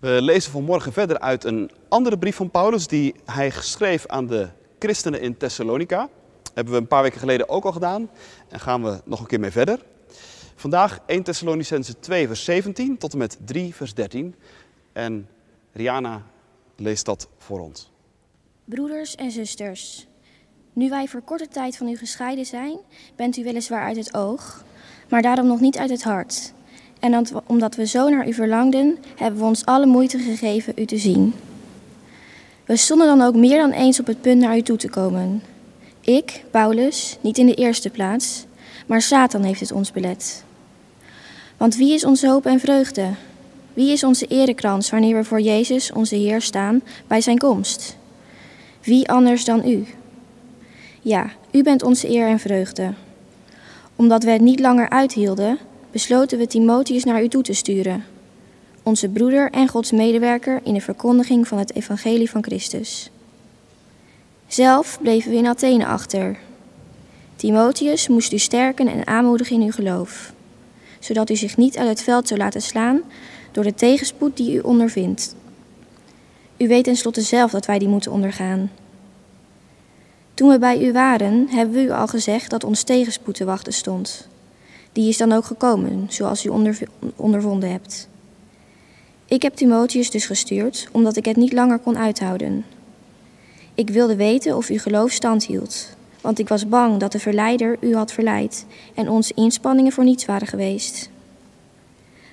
We lezen vanmorgen verder uit een andere brief van Paulus die hij schreef aan de christenen in Thessalonica. Hebben we een paar weken geleden ook al gedaan en gaan we nog een keer mee verder. Vandaag 1 Thessalonicense 2 vers 17 tot en met 3 vers 13. En Riana leest dat voor ons. Broeders en zusters, nu wij voor korte tijd van u gescheiden zijn, bent u weliswaar uit het oog, maar daarom nog niet uit het hart. En omdat we zo naar u verlangden, hebben we ons alle moeite gegeven u te zien. We stonden dan ook meer dan eens op het punt naar u toe te komen. Ik, Paulus, niet in de eerste plaats, maar Satan heeft het ons belet. Want wie is onze hoop en vreugde? Wie is onze erekrans wanneer we voor Jezus, onze Heer, staan bij zijn komst? Wie anders dan u? Ja, u bent onze eer en vreugde. Omdat we het niet langer uithielden, besloten we Timotheus naar u toe te sturen, onze broeder en Gods medewerker in de verkondiging van het evangelie van Christus. Zelf bleven we in Athene achter. Timotheus moest u sterken en aanmoedigen in uw geloof, zodat u zich niet uit het veld zou laten slaan door de tegenspoed die u ondervindt. U weet tenslotte zelf dat wij die moeten ondergaan. Toen we bij u waren, hebben we u al gezegd dat ons tegenspoed te wachten stond. Die is dan ook gekomen, zoals u onderv- ondervonden hebt. Ik heb Timotheus dus gestuurd, omdat ik het niet langer kon uithouden. Ik wilde weten of uw geloof stand hield, want ik was bang dat de verleider u had verleid en onze inspanningen voor niets waren geweest.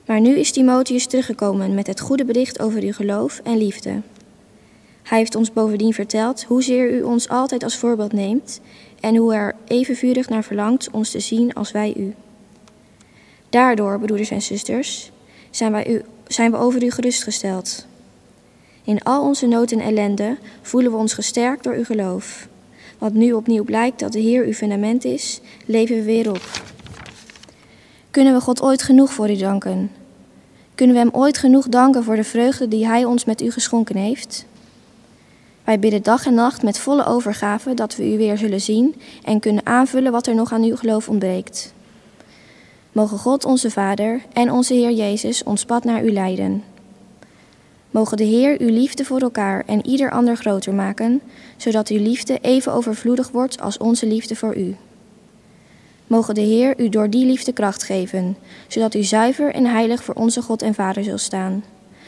Maar nu is Timotheus teruggekomen met het goede bericht over uw geloof en liefde. Hij heeft ons bovendien verteld hoezeer u ons altijd als voorbeeld neemt en hoe er even vurig naar verlangt ons te zien als wij u. Daardoor, broeders en zusters, zijn, wij u, zijn we over u gerustgesteld. In al onze nood en ellende voelen we ons gesterkt door uw geloof. Want nu opnieuw blijkt dat de Heer uw fundament is, leven we weer op. Kunnen we God ooit genoeg voor u danken? Kunnen we Hem ooit genoeg danken voor de vreugde die Hij ons met u geschonken heeft? Wij bidden dag en nacht met volle overgave dat we u weer zullen zien en kunnen aanvullen wat er nog aan uw geloof ontbreekt. Mogen God onze Vader en onze Heer Jezus ons pad naar u leiden. Mogen de Heer uw liefde voor elkaar en ieder ander groter maken, zodat uw liefde even overvloedig wordt als onze liefde voor u. Mogen de Heer u door die liefde kracht geven, zodat u zuiver en heilig voor onze God en Vader zult staan,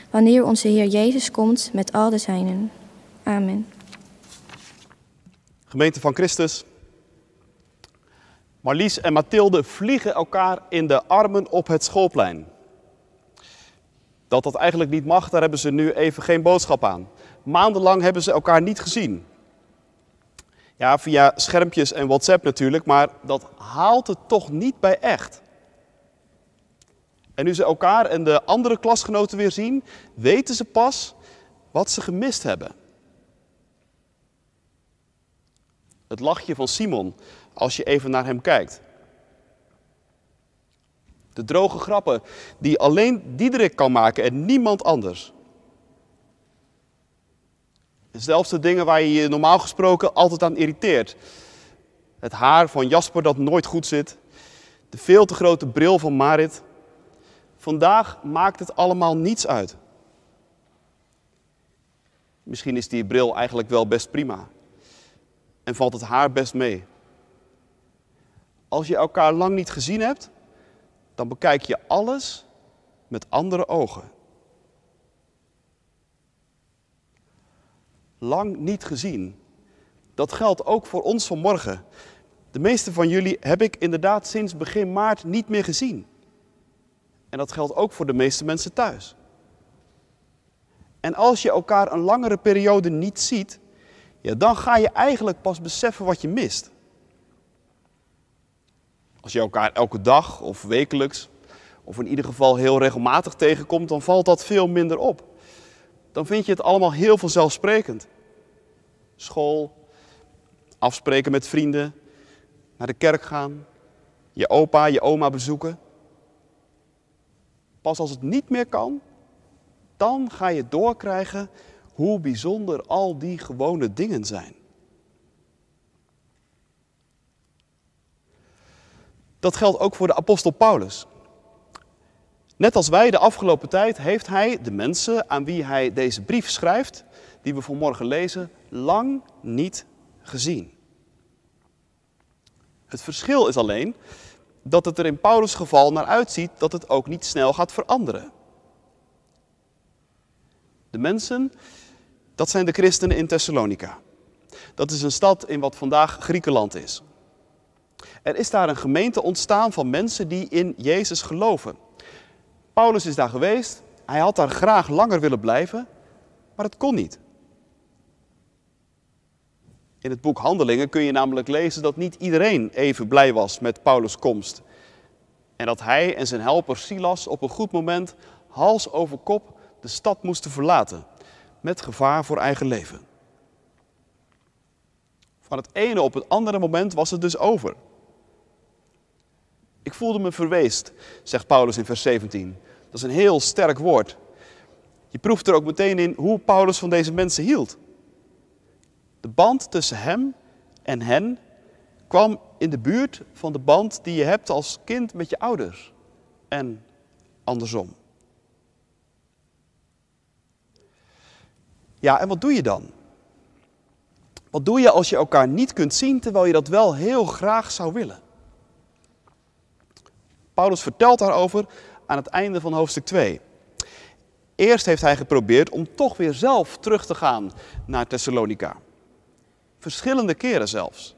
wanneer onze Heer Jezus komt met al de zijnen. Amen. Gemeente van Christus. Marlies en Mathilde vliegen elkaar in de armen op het schoolplein. Dat dat eigenlijk niet mag, daar hebben ze nu even geen boodschap aan. Maandenlang hebben ze elkaar niet gezien. Ja, via schermpjes en WhatsApp natuurlijk, maar dat haalt het toch niet bij echt. En nu ze elkaar en de andere klasgenoten weer zien, weten ze pas wat ze gemist hebben. Het lachje van Simon als je even naar hem kijkt. De droge grappen die alleen Diederik kan maken en niemand anders. Zelfs de dingen waar je je normaal gesproken altijd aan irriteert. Het haar van Jasper dat nooit goed zit. De veel te grote bril van Marit. Vandaag maakt het allemaal niets uit. Misschien is die bril eigenlijk wel best prima. En valt het haar best mee. Als je elkaar lang niet gezien hebt, dan bekijk je alles met andere ogen. Lang niet gezien. Dat geldt ook voor ons vanmorgen. De meeste van jullie heb ik inderdaad sinds begin maart niet meer gezien. En dat geldt ook voor de meeste mensen thuis. En als je elkaar een langere periode niet ziet, ja, dan ga je eigenlijk pas beseffen wat je mist. Als je elkaar elke dag of wekelijks, of in ieder geval heel regelmatig tegenkomt, dan valt dat veel minder op. Dan vind je het allemaal heel vanzelfsprekend. School, afspreken met vrienden, naar de kerk gaan, je opa, je oma bezoeken. Pas als het niet meer kan, dan ga je doorkrijgen hoe bijzonder al die gewone dingen zijn. Dat geldt ook voor de apostel Paulus. Net als wij de afgelopen tijd heeft hij de mensen aan wie hij deze brief schrijft, die we vanmorgen lezen, lang niet gezien. Het verschil is alleen dat het er in Paulus' geval naar uitziet dat het ook niet snel gaat veranderen. De mensen, dat zijn de christenen in Thessalonica. Dat is een stad in wat vandaag Griekenland is. Er is daar een gemeente ontstaan van mensen die in Jezus geloven. Paulus is daar geweest, hij had daar graag langer willen blijven, maar het kon niet. In het boek Handelingen kun je namelijk lezen dat niet iedereen even blij was met Paulus' komst. En dat hij en zijn helper Silas op een goed moment hals over kop de stad moesten verlaten, met gevaar voor eigen leven. Van het ene op het andere moment was het dus over. Ik voelde me verweest, zegt Paulus in vers 17. Dat is een heel sterk woord. Je proeft er ook meteen in hoe Paulus van deze mensen hield. De band tussen hem en hen kwam in de buurt van de band die je hebt als kind met je ouders. En andersom. Ja, en wat doe je dan? Wat doe je als je elkaar niet kunt zien terwijl je dat wel heel graag zou willen? Paulus vertelt daarover aan het einde van hoofdstuk 2. Eerst heeft hij geprobeerd om toch weer zelf terug te gaan naar Thessalonica. Verschillende keren zelfs.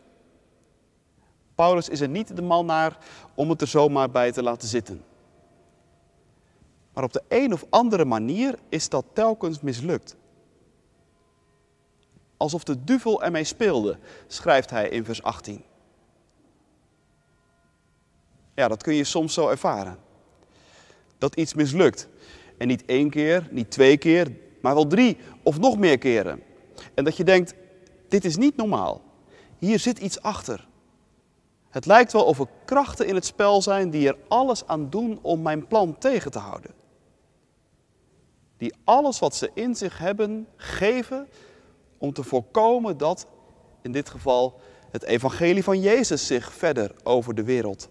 Paulus is er niet de man naar om het er zomaar bij te laten zitten. Maar op de een of andere manier is dat telkens mislukt. Alsof de duivel ermee speelde, schrijft hij in vers 18. Ja, dat kun je soms zo ervaren. Dat iets mislukt. En niet één keer, niet twee keer, maar wel drie of nog meer keren. En dat je denkt, dit is niet normaal. Hier zit iets achter. Het lijkt wel of er krachten in het spel zijn die er alles aan doen om mijn plan tegen te houden. Die alles wat ze in zich hebben geven om te voorkomen dat, in dit geval, het evangelie van Jezus zich verder over de wereld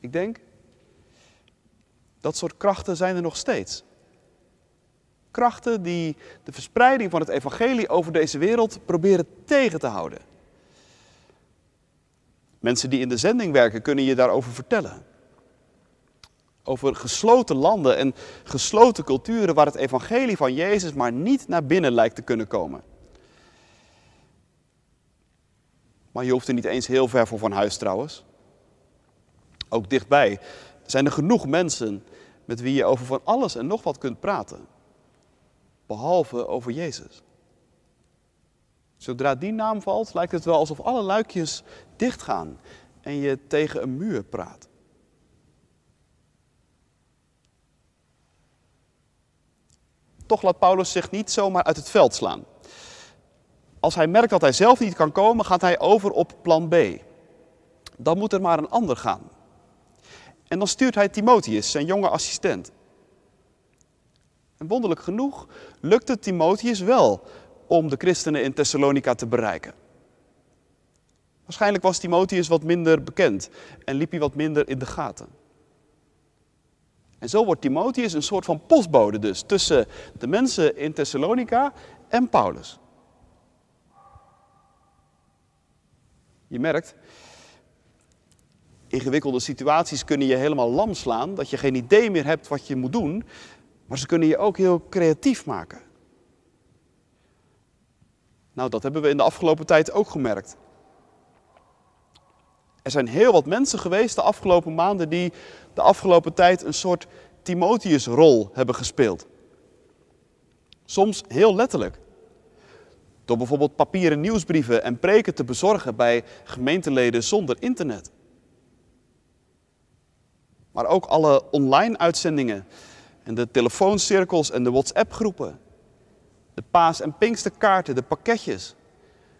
Ik denk, dat soort krachten zijn er nog steeds. Krachten die de verspreiding van het evangelie over deze wereld proberen tegen te houden. Mensen die in de zending werken kunnen je daarover vertellen. Over gesloten landen en gesloten culturen waar het evangelie van Jezus maar niet naar binnen lijkt te kunnen komen. Maar je hoeft er niet eens heel ver voor van huis trouwens. Ook dichtbij zijn er genoeg mensen met wie je over van alles en nog wat kunt praten. Behalve over Jezus. Zodra die naam valt, lijkt het wel alsof alle luikjes dichtgaan en je tegen een muur praat. Toch laat Paulus zich niet zomaar uit het veld slaan. Als hij merkt dat hij zelf niet kan komen, gaat hij over op plan B. Dan moet er maar een ander gaan. En dan stuurt hij Timotheus, zijn jonge assistent. En wonderlijk genoeg lukt het Timotheus wel om de christenen in Thessalonica te bereiken. Waarschijnlijk was Timotheus wat minder bekend en liep hij wat minder in de gaten. En zo wordt Timotheus een soort van postbode dus tussen de mensen in Thessalonica en Paulus. Je merkt, ingewikkelde situaties kunnen je helemaal lam slaan, dat je geen idee meer hebt wat je moet doen, maar ze kunnen je ook heel creatief maken. Nou, dat hebben we in de afgelopen tijd ook gemerkt. Er zijn heel wat mensen geweest de afgelopen maanden die de afgelopen tijd een soort Timotheus-rol hebben gespeeld. Soms heel letterlijk. Door bijvoorbeeld papieren nieuwsbrieven en preken te bezorgen bij gemeenteleden zonder internet. Maar ook alle online uitzendingen en de telefooncirkels en de WhatsApp-groepen. De paas- en pinksterkaarten, de pakketjes.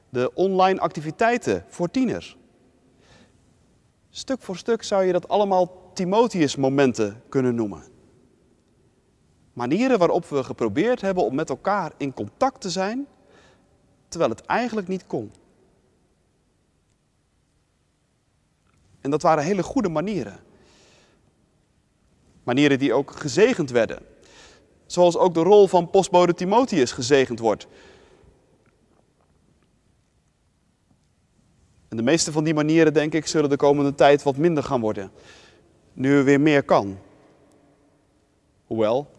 De online activiteiten voor tieners. Stuk voor stuk zou je dat allemaal Timotheus-momenten kunnen noemen. Manieren waarop we geprobeerd hebben om met elkaar in contact te zijn, terwijl het eigenlijk niet kon. En dat waren hele goede manieren. Manieren die ook gezegend werden. Zoals ook de rol van postbode Timotheus gezegend wordt. En de meeste van die manieren, denk ik, zullen de komende tijd wat minder gaan worden. Nu er weer meer kan. Hoewel,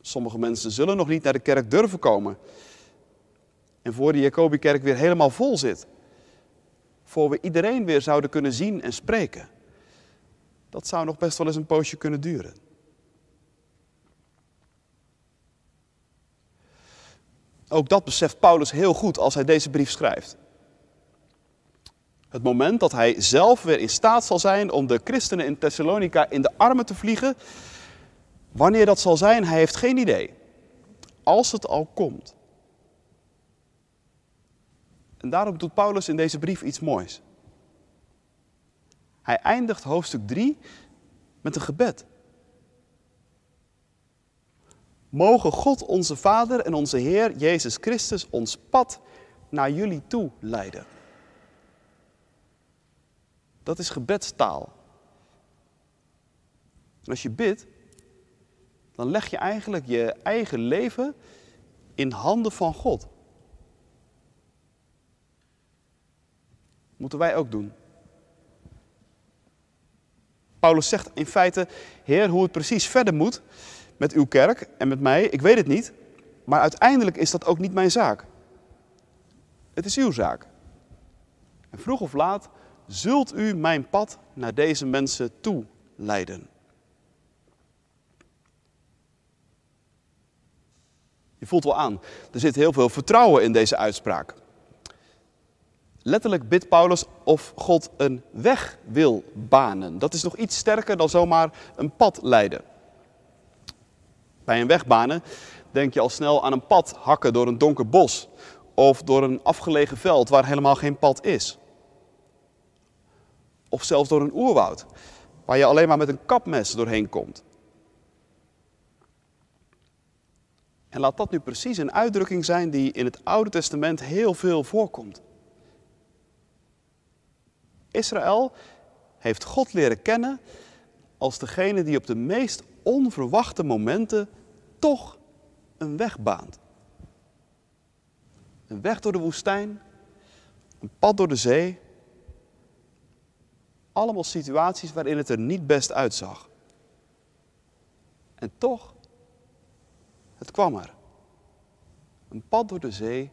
sommige mensen zullen nog niet naar de kerk durven komen. En voor de Jacobikerk weer helemaal vol zit. Voor we iedereen weer zouden kunnen zien en spreken. Dat zou nog best wel eens een poosje kunnen duren. Ook dat beseft Paulus heel goed als hij deze brief schrijft. Het moment dat hij zelf weer in staat zal zijn om de christenen in Thessalonica in de armen te vliegen, wanneer dat zal zijn, hij heeft geen idee. Als het al komt. En daarom doet Paulus in deze brief iets moois. Hij eindigt hoofdstuk 3 met een gebed. Mogen God onze Vader en onze Heer Jezus Christus ons pad naar jullie toe leiden. Dat is gebedstaal. En als je bidt, dan leg je eigenlijk je eigen leven in handen van God. Moeten wij ook doen. Paulus zegt in feite, Heer, hoe het precies verder moet met uw kerk en met mij, ik weet het niet, maar uiteindelijk is dat ook niet mijn zaak. Het is uw zaak. En vroeg of laat zult u mijn pad naar deze mensen toe leiden. Je voelt wel aan, er zit heel veel vertrouwen in deze uitspraak. Letterlijk bidt Paulus of God een weg wil banen. Dat is nog iets sterker dan zomaar een pad leiden. Bij een weg banen denk je al snel aan een pad hakken door een donker bos of door een afgelegen veld waar helemaal geen pad is. Of zelfs door een oerwoud, waar je alleen maar met een kapmes doorheen komt. En laat dat nu precies een uitdrukking zijn die in het Oude Testament heel veel voorkomt. Israël heeft God leren kennen als degene die op de meest onverwachte momenten toch een weg baant. Een weg door de woestijn, een pad door de zee. Allemaal situaties waarin het er niet best uitzag. En toch, het kwam er. Een pad door de zee,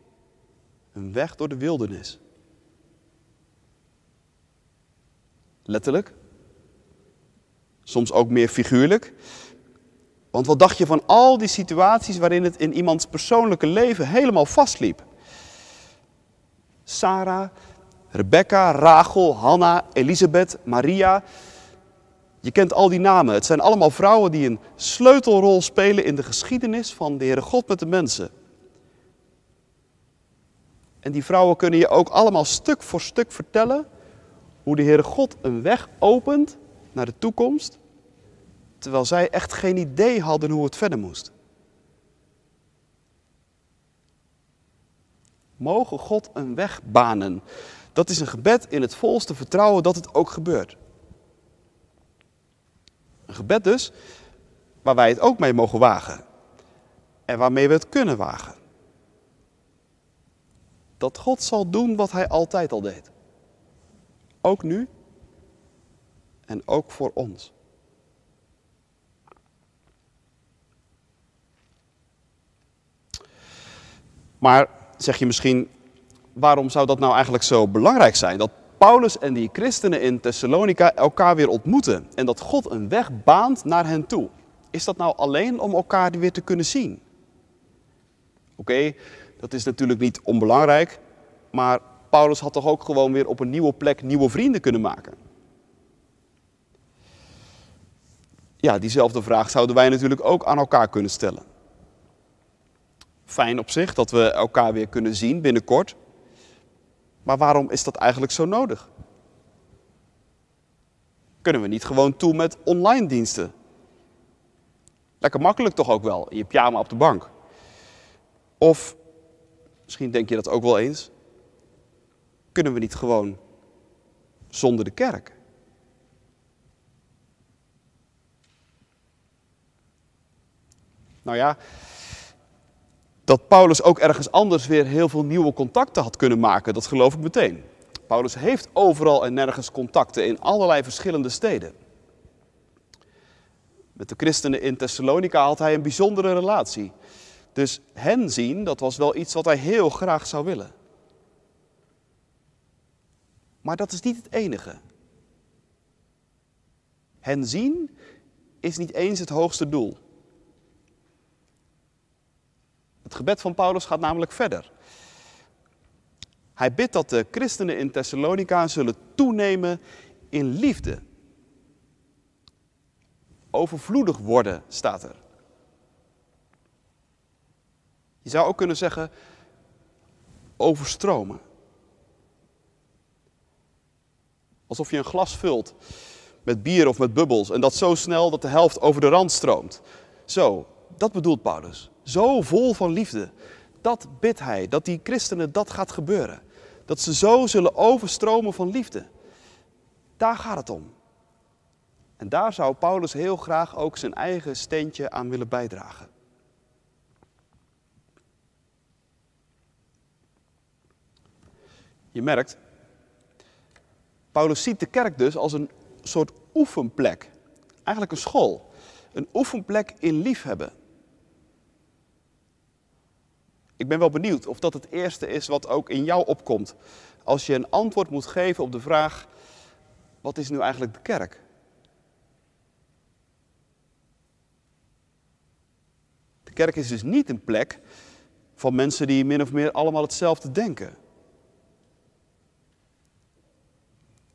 een weg door de wildernis. Letterlijk. Soms ook meer figuurlijk. Want wat dacht je van al die situaties waarin het in iemands persoonlijke leven helemaal vastliep? Sarah, Rebecca, Rachel, Hanna, Elisabeth, Maria. Je kent al die namen. Het zijn allemaal vrouwen die een sleutelrol spelen in de geschiedenis van de Heere God met de mensen. En die vrouwen kunnen je ook allemaal stuk voor stuk vertellen hoe de Heere God een weg opent naar de toekomst, terwijl zij echt geen idee hadden hoe het verder moest. Mogen God een weg banen. Dat is een gebed in het volste vertrouwen dat het ook gebeurt. Een gebed dus waar wij het ook mee mogen wagen. En waarmee we het kunnen wagen. Dat God zal doen wat hij altijd al deed. Ook nu en ook voor ons. Maar zeg je misschien, waarom zou dat nou eigenlijk zo belangrijk zijn? Dat Paulus en die christenen in Thessalonica elkaar weer ontmoeten en dat God een weg baant naar hen toe. Is dat nou alleen om elkaar weer te kunnen zien? Oké, dat is natuurlijk niet onbelangrijk, maar Paulus had toch ook gewoon weer op een nieuwe plek nieuwe vrienden kunnen maken? Ja, diezelfde vraag zouden wij natuurlijk ook aan elkaar kunnen stellen. Fijn op zich dat we elkaar weer kunnen zien binnenkort. Maar waarom is dat eigenlijk zo nodig? Kunnen we niet gewoon toe met online diensten? Lekker makkelijk toch ook wel, in je pyjama op de bank. Of, misschien denk je dat ook wel eens, kunnen we niet gewoon zonder de kerk. Nou ja, dat Paulus ook ergens anders weer heel veel nieuwe contacten had kunnen maken, dat geloof ik meteen. Paulus heeft overal en nergens contacten in allerlei verschillende steden. Met de christenen in Thessalonica had hij een bijzondere relatie. Dus hen zien, dat was wel iets wat hij heel graag zou willen. Maar dat is niet het enige. Hen zien is niet eens het hoogste doel. Het gebed van Paulus gaat namelijk verder. Hij bidt dat de christenen in Thessalonica zullen toenemen in liefde. Overvloedig worden, staat er. Je zou ook kunnen zeggen overstromen. Alsof je een glas vult met bier of met bubbels en dat zo snel dat de helft over de rand stroomt. Zo, dat bedoelt Paulus. Zo vol van liefde. Dat bidt hij, dat die christenen dat gaat gebeuren. Dat ze zo zullen overstromen van liefde. Daar gaat het om. En daar zou Paulus heel graag ook zijn eigen steentje aan willen bijdragen. Je merkt, Paulus ziet de kerk dus als een soort oefenplek. Eigenlijk een school. Een oefenplek in liefhebben. Ik ben wel benieuwd of dat het eerste is wat ook in jou opkomt. Als je een antwoord moet geven op de vraag: wat is nu eigenlijk de kerk? De kerk is dus niet een plek van mensen die min of meer allemaal hetzelfde denken.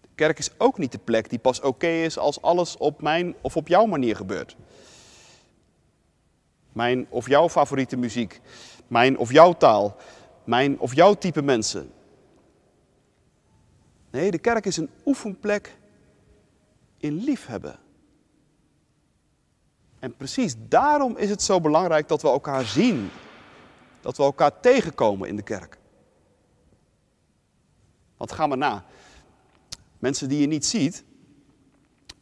De kerk is ook niet de plek die pas oké is als alles op mijn of op jouw manier gebeurt. Mijn of jouw favoriete muziek, mijn of jouw taal, mijn of jouw type mensen. Nee, de kerk is een oefenplek in liefhebben. En precies daarom is het zo belangrijk dat we elkaar zien. Dat we elkaar tegenkomen in de kerk. Want ga maar na. Mensen die je niet ziet,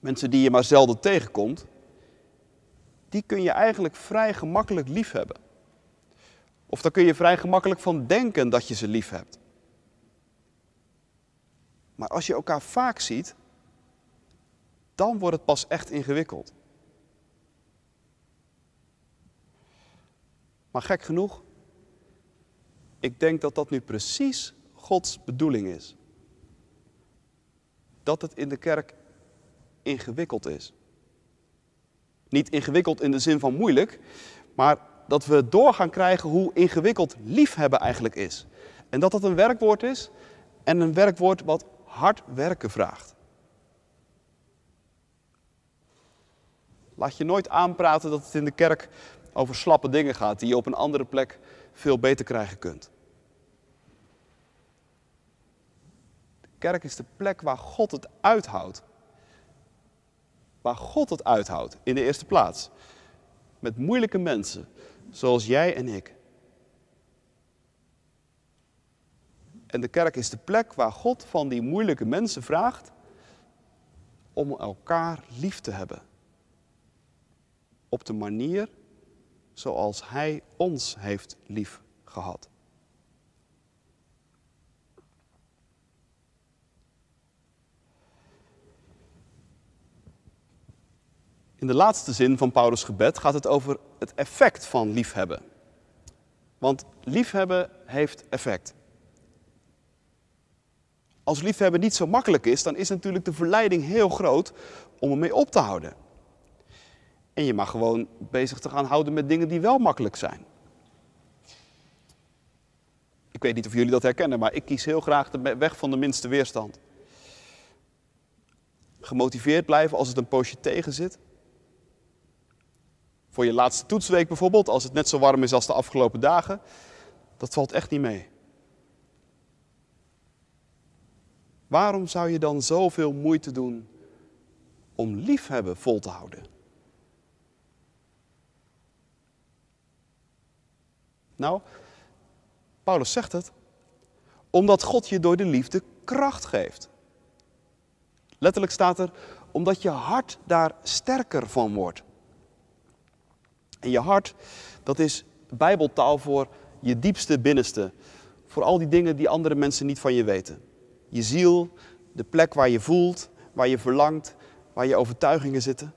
mensen die je maar zelden tegenkomt, die kun je eigenlijk vrij gemakkelijk liefhebben. Of daar kun je vrij gemakkelijk van denken dat je ze lief hebt. Maar als je elkaar vaak ziet, dan wordt het pas echt ingewikkeld. Maar gek genoeg, ik denk dat dat nu precies Gods bedoeling is. Dat het in de kerk ingewikkeld is. Niet ingewikkeld in de zin van moeilijk, maar dat we door gaan krijgen hoe ingewikkeld liefhebben eigenlijk is. En dat dat een werkwoord is en een werkwoord wat hard werken vraagt. Laat je nooit aanpraten dat het in de kerk over slappe dingen gaat die je op een andere plek veel beter krijgen kunt. Kerk is de plek waar God het uithoudt. Waar God het uithoudt in de eerste plaats. Met moeilijke mensen, zoals jij en ik. En de kerk is de plek waar God van die moeilijke mensen vraagt om elkaar lief te hebben. Op de manier zoals Hij ons heeft lief gehad. In de laatste zin van Paulus' gebed gaat het over het effect van liefhebben. Want liefhebben heeft effect. Als liefhebben niet zo makkelijk is, dan is natuurlijk de verleiding heel groot om ermee op te houden. En je mag gewoon bezig te gaan houden met dingen die wel makkelijk zijn. Ik weet niet of jullie dat herkennen, maar ik kies heel graag de weg van de minste weerstand. Gemotiveerd blijven als het een poosje tegen zit. Voor je laatste toetsweek bijvoorbeeld, als het net zo warm is als de afgelopen dagen. Dat valt echt niet mee. Waarom zou je dan zoveel moeite doen om liefhebben vol te houden? Nou, Paulus zegt het. Omdat God je door de liefde kracht geeft. Letterlijk staat er, omdat je hart daar sterker van wordt. En je hart, dat is bijbeltaal voor je diepste binnenste. Voor al die dingen die andere mensen niet van je weten. Je ziel, de plek waar je voelt, waar je verlangt, waar je overtuigingen zitten.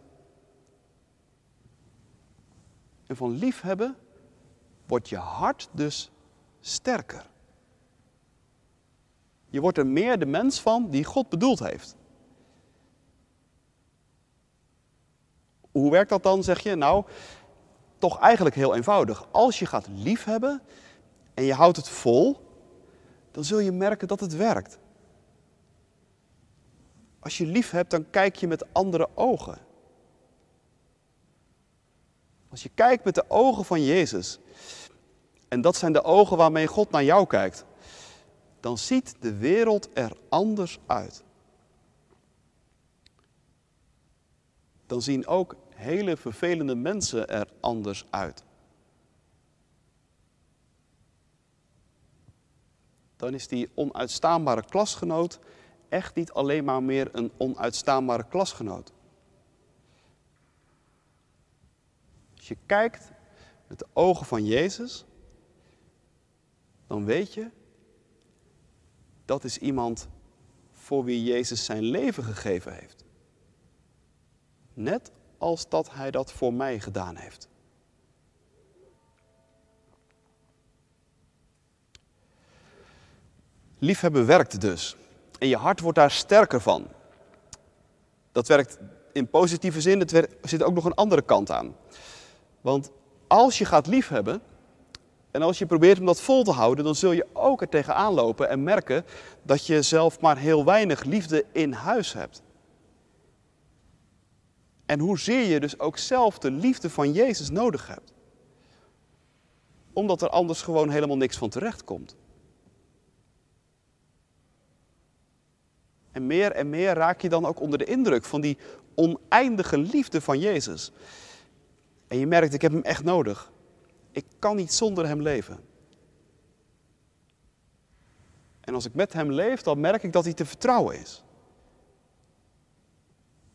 En van liefhebben wordt je hart dus sterker. Je wordt er meer de mens van die God bedoeld heeft. Hoe werkt dat dan, zeg je? Nou, toch eigenlijk heel eenvoudig. Als je gaat liefhebben en je houdt het vol, dan zul je merken dat het werkt. Als je lief hebt, dan kijk je met andere ogen. Als je kijkt met de ogen van Jezus, en dat zijn de ogen waarmee God naar jou kijkt, dan ziet de wereld er anders uit. Dan zien ook hele vervelende mensen er anders uit. Dan is die onuitstaanbare klasgenoot echt niet alleen maar meer een onuitstaanbare klasgenoot. Als je kijkt met de ogen van Jezus, dan weet je, dat is iemand voor wie Jezus zijn leven gegeven heeft. Net als dat Hij dat voor mij gedaan heeft. Liefhebben werkt dus. En je hart wordt daar sterker van. Dat werkt in positieve zin, er zit ook nog een andere kant aan. Want als je gaat liefhebben, en als je probeert om dat vol te houden, dan zul je ook er tegenaan lopen en merken dat je zelf maar heel weinig liefde in huis hebt. En hoezeer je dus ook zelf de liefde van Jezus nodig hebt. Omdat er anders gewoon helemaal niks van terecht komt. En meer en meer raak je dan ook onder de indruk van die oneindige liefde van Jezus. En je merkt, ik heb hem echt nodig. Ik kan niet zonder hem leven. En als ik met hem leef, dan merk ik dat hij te vertrouwen is.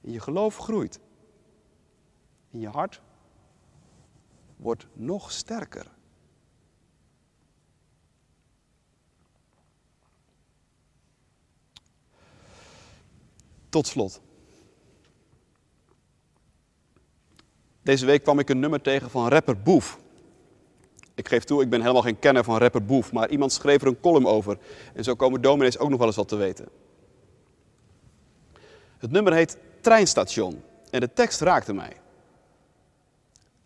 En je geloof groeit. En je hart wordt nog sterker. Tot slot. Deze week kwam ik een nummer tegen van rapper Boef. Ik geef toe, ik ben helemaal geen kenner van rapper Boef, maar iemand schreef er een column over. En zo komen dominees ook nog wel eens wat te weten. Het nummer heet Treinstation en de tekst raakte mij.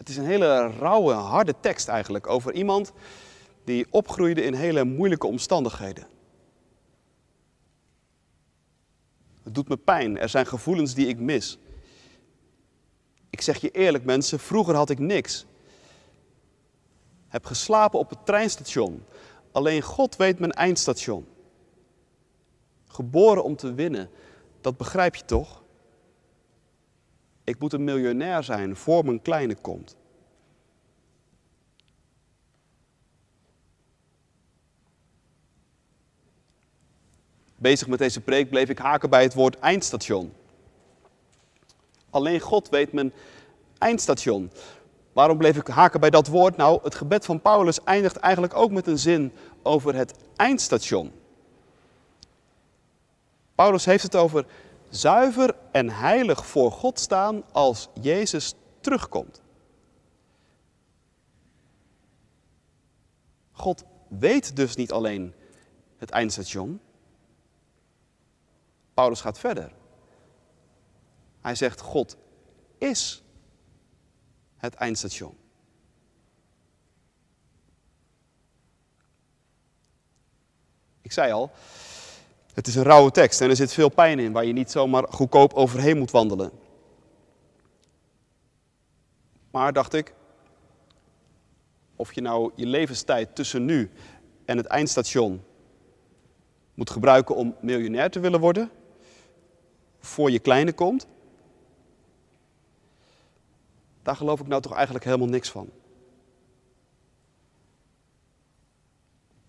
Het is een hele rauwe, harde tekst eigenlijk over iemand die opgroeide in hele moeilijke omstandigheden. Het doet me pijn, er zijn gevoelens die ik mis. Ik zeg je eerlijk mensen, vroeger had ik niks. Heb geslapen op het treinstation. Alleen God weet mijn eindstation. Geboren om te winnen, dat begrijp je toch? Ik moet een miljonair zijn voor mijn kleine komt. Bezig met deze preek bleef ik haken bij het woord eindstation. Alleen God weet mijn eindstation. Waarom bleef ik haken bij dat woord? Nou, het gebed van Paulus eindigt eigenlijk ook met een zin over het eindstation. Paulus heeft het over zuiver en heilig voor God staan als Jezus terugkomt. God weet dus niet alleen het eindstation. Paulus gaat verder. Hij zegt, God is het eindstation. Ik zei al, het is een rauwe tekst en er zit veel pijn in waar je niet zomaar goedkoop overheen moet wandelen. Maar dacht ik, of je nou je levenstijd tussen nu en het eindstation moet gebruiken om miljonair te willen worden, voor je kleine komt, daar geloof ik nou toch eigenlijk helemaal niks van.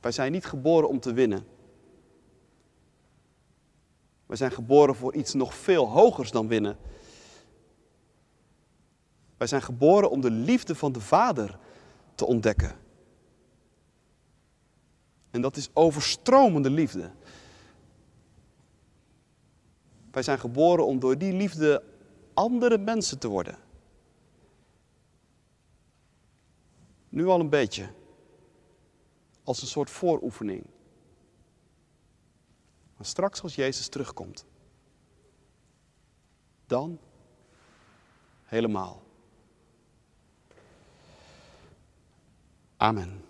Wij zijn niet geboren om te winnen. Wij zijn geboren voor iets nog veel hogers dan winnen. Wij zijn geboren om de liefde van de Vader te ontdekken. En dat is overstromende liefde. Wij zijn geboren om door die liefde andere mensen te worden. Nu al een beetje. Als een soort vooroefening. Maar straks als Jezus terugkomt. Dan helemaal. Amen.